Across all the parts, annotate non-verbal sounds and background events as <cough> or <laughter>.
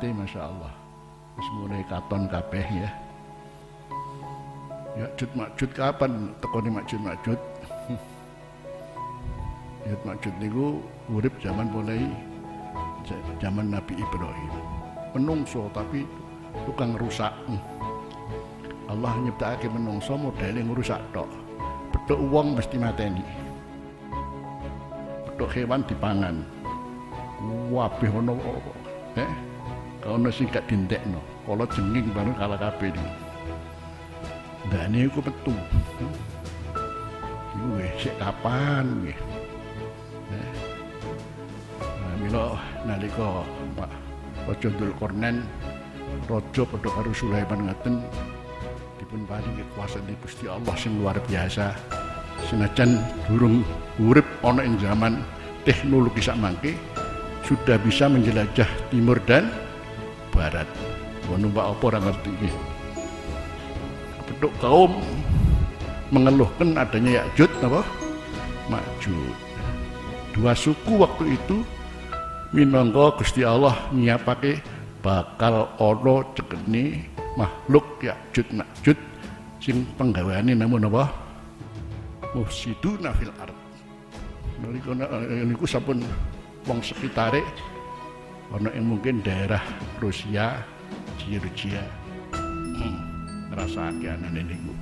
umate Masya Allah. Wis mulai katon kabeh ya? Ya'jud Ma'jud kapan? Tekoni Ma'jud Ma'jud Ya'jud <laughs> Ma'jud niku urip zaman mulai zaman Nabi Ibrahim. Menungso tapi tukang rusak. Allah nyiptakake menungso modele ngrusak tok. Bedok uang mesti mateni. Bedok hewan dipangan. Wabeh ono eh kalau sing gak dintekno kalau jenging baru kalah kabeh iki. Ndane iku metu. Iku sik kapan nggih? Eh. Nah, mila nalika Pak Raja Dzulkarnain raja padha karo Sulaiman ngaten dipun paringi kekuasaan di Gusti Allah sing luar biasa. Senajan durung urip ana ing zaman teknologi sak mangke sudah bisa menjelajah timur dan barat. Numpak apa orang ngerti. Penduduk kaum mengeluhkan adanya Yakjud apa? Makjud. Dua suku waktu itu minangka Gusti Allah nyiapake bakal ono cekeni makhluk Yakjud Makjud sing penggaweane namun apa? Mufsiduna fil ard. Nalika niku sampun wong sekitare ana yang mungkin daerah Rusia, Georgia. Hmm, ngrasake anane niku.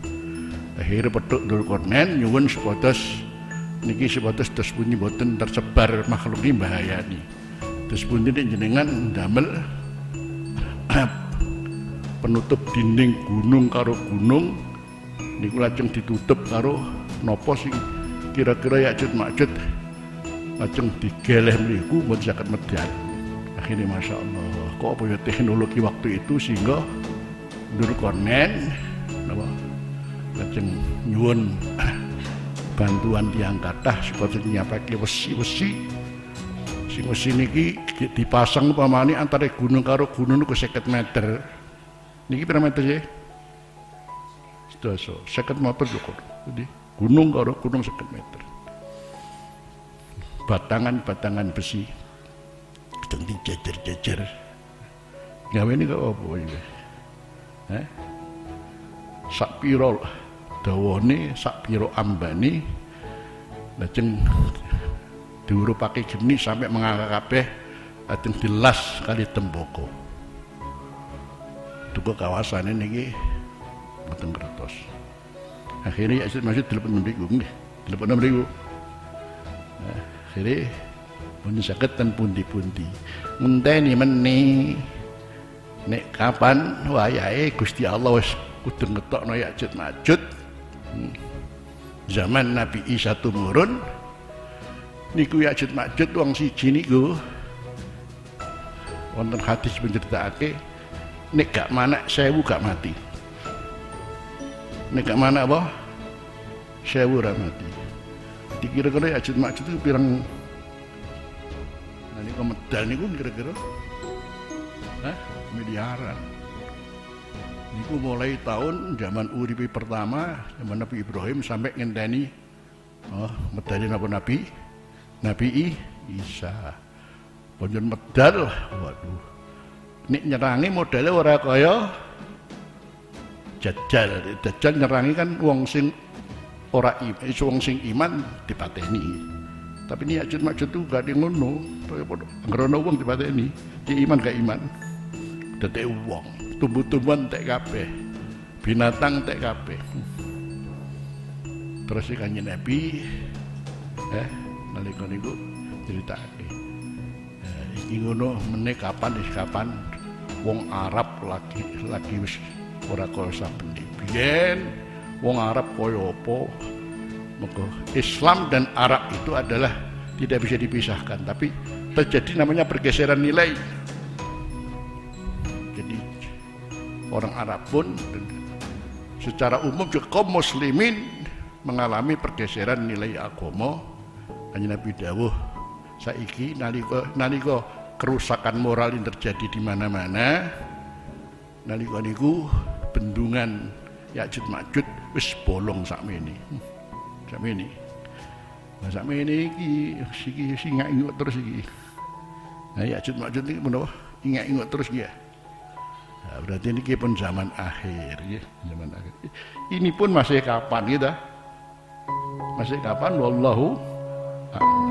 Akhirnya petuk Dzulkarnain nyuwun supados niki supados dos pundi boten tersebar makhluk ini bahayani. Dos pundi jenengan damel <clears throat> penutup dinding gunung karo gunung niku lajeng ditutup karo nopo sing kira-kira Yakjud Makjud lajeng digeleh mriku mboten saged medal. Akhirnya Masya Allah, kok apa ya teknologi waktu itu sehingga Dzulkarnain napa lajeng nyuwun bantuan tiang kathah supaya nyiapake wesi-wesi sing wesi niki dipasang pamane antara gunung karo gunung niku 50 meter. Niki pira meter ya? Sedasa 50 meter kok. Jadi gunung karo gunung 50 meter batangan-batangan besi dijajar-jajar gawe ini kok apa ini? Eh? sak piro dawane sak piro ambani lajeng diurupake geni sampai mengangkat kabeh lajeng dilas kali temboko. Duka kawasan ini boten kertos. Akhirnya ya masih telepon mriku nggih. Telepon mriku. Akhirnya pun sakit dan pundi-pundi. Ngenteni meni? Nek kapan? Wayahe Gusti Allah wis kudu ngetokno Ya'jud Ma'jud hmm. zaman Nabi Isa tumurun niku Ya'jud Ma'jud wong siji niku. Wonten hadis menceritakake nek gak mana sewu gak mati. Nek gak mana apa? Sewu ora mati. Dikira-kira Ya'jud Ma'jud itu pirang nah ini medal niku kira-kira? Hah? miliaran. Niku mulai tahun zaman uripi pertama zaman Nabi Ibrahim sampai ngenteni oh medalin apa Nabi? Nabi I, Isa. Bonjon medal. Waduh. Nek nyerangi modalnya ora kaya jajal. Jajal nyerangi kan wong sing ora iman, wong sing iman dipateni. Tapi ini Ya'jud Ma'jud itu gak ada ngono. Ngerono wong dipateni. Ki iman gak iman. Dete wong, tumbuh-tumbuhan tek kabeh. Binatang tek kabeh. Terus kanjeng Nabi eh nalika niku critakake. Eh, iki ngono meneh kapan wis kapan wong Arab lagi lagi wis ora kaya saben biyen wong Arab koyo maka Islam dan Arab itu adalah tidak bisa dipisahkan tapi terjadi namanya pergeseran nilai. Jadi orang Arab pun secara umum juga kaum muslimin mengalami pergeseran nilai agama. Hanya Nabi Dawuh saiki nalika nalika kerusakan moral yang terjadi di mana-mana nalika niku bendungan Ya'jud Ma'jud wis bolong sakmene. Hmm, sakmene. Nah sakmene iki iki sing ngayuk terus iki. Nah Ya'jud Ma'jud iki menapa? ingat-ingat terus ya. Nah, berarti ini pun zaman akhir ya, zaman akhir. Ini pun masih kapan gitu? Masih kapan? Wallahu a'lam.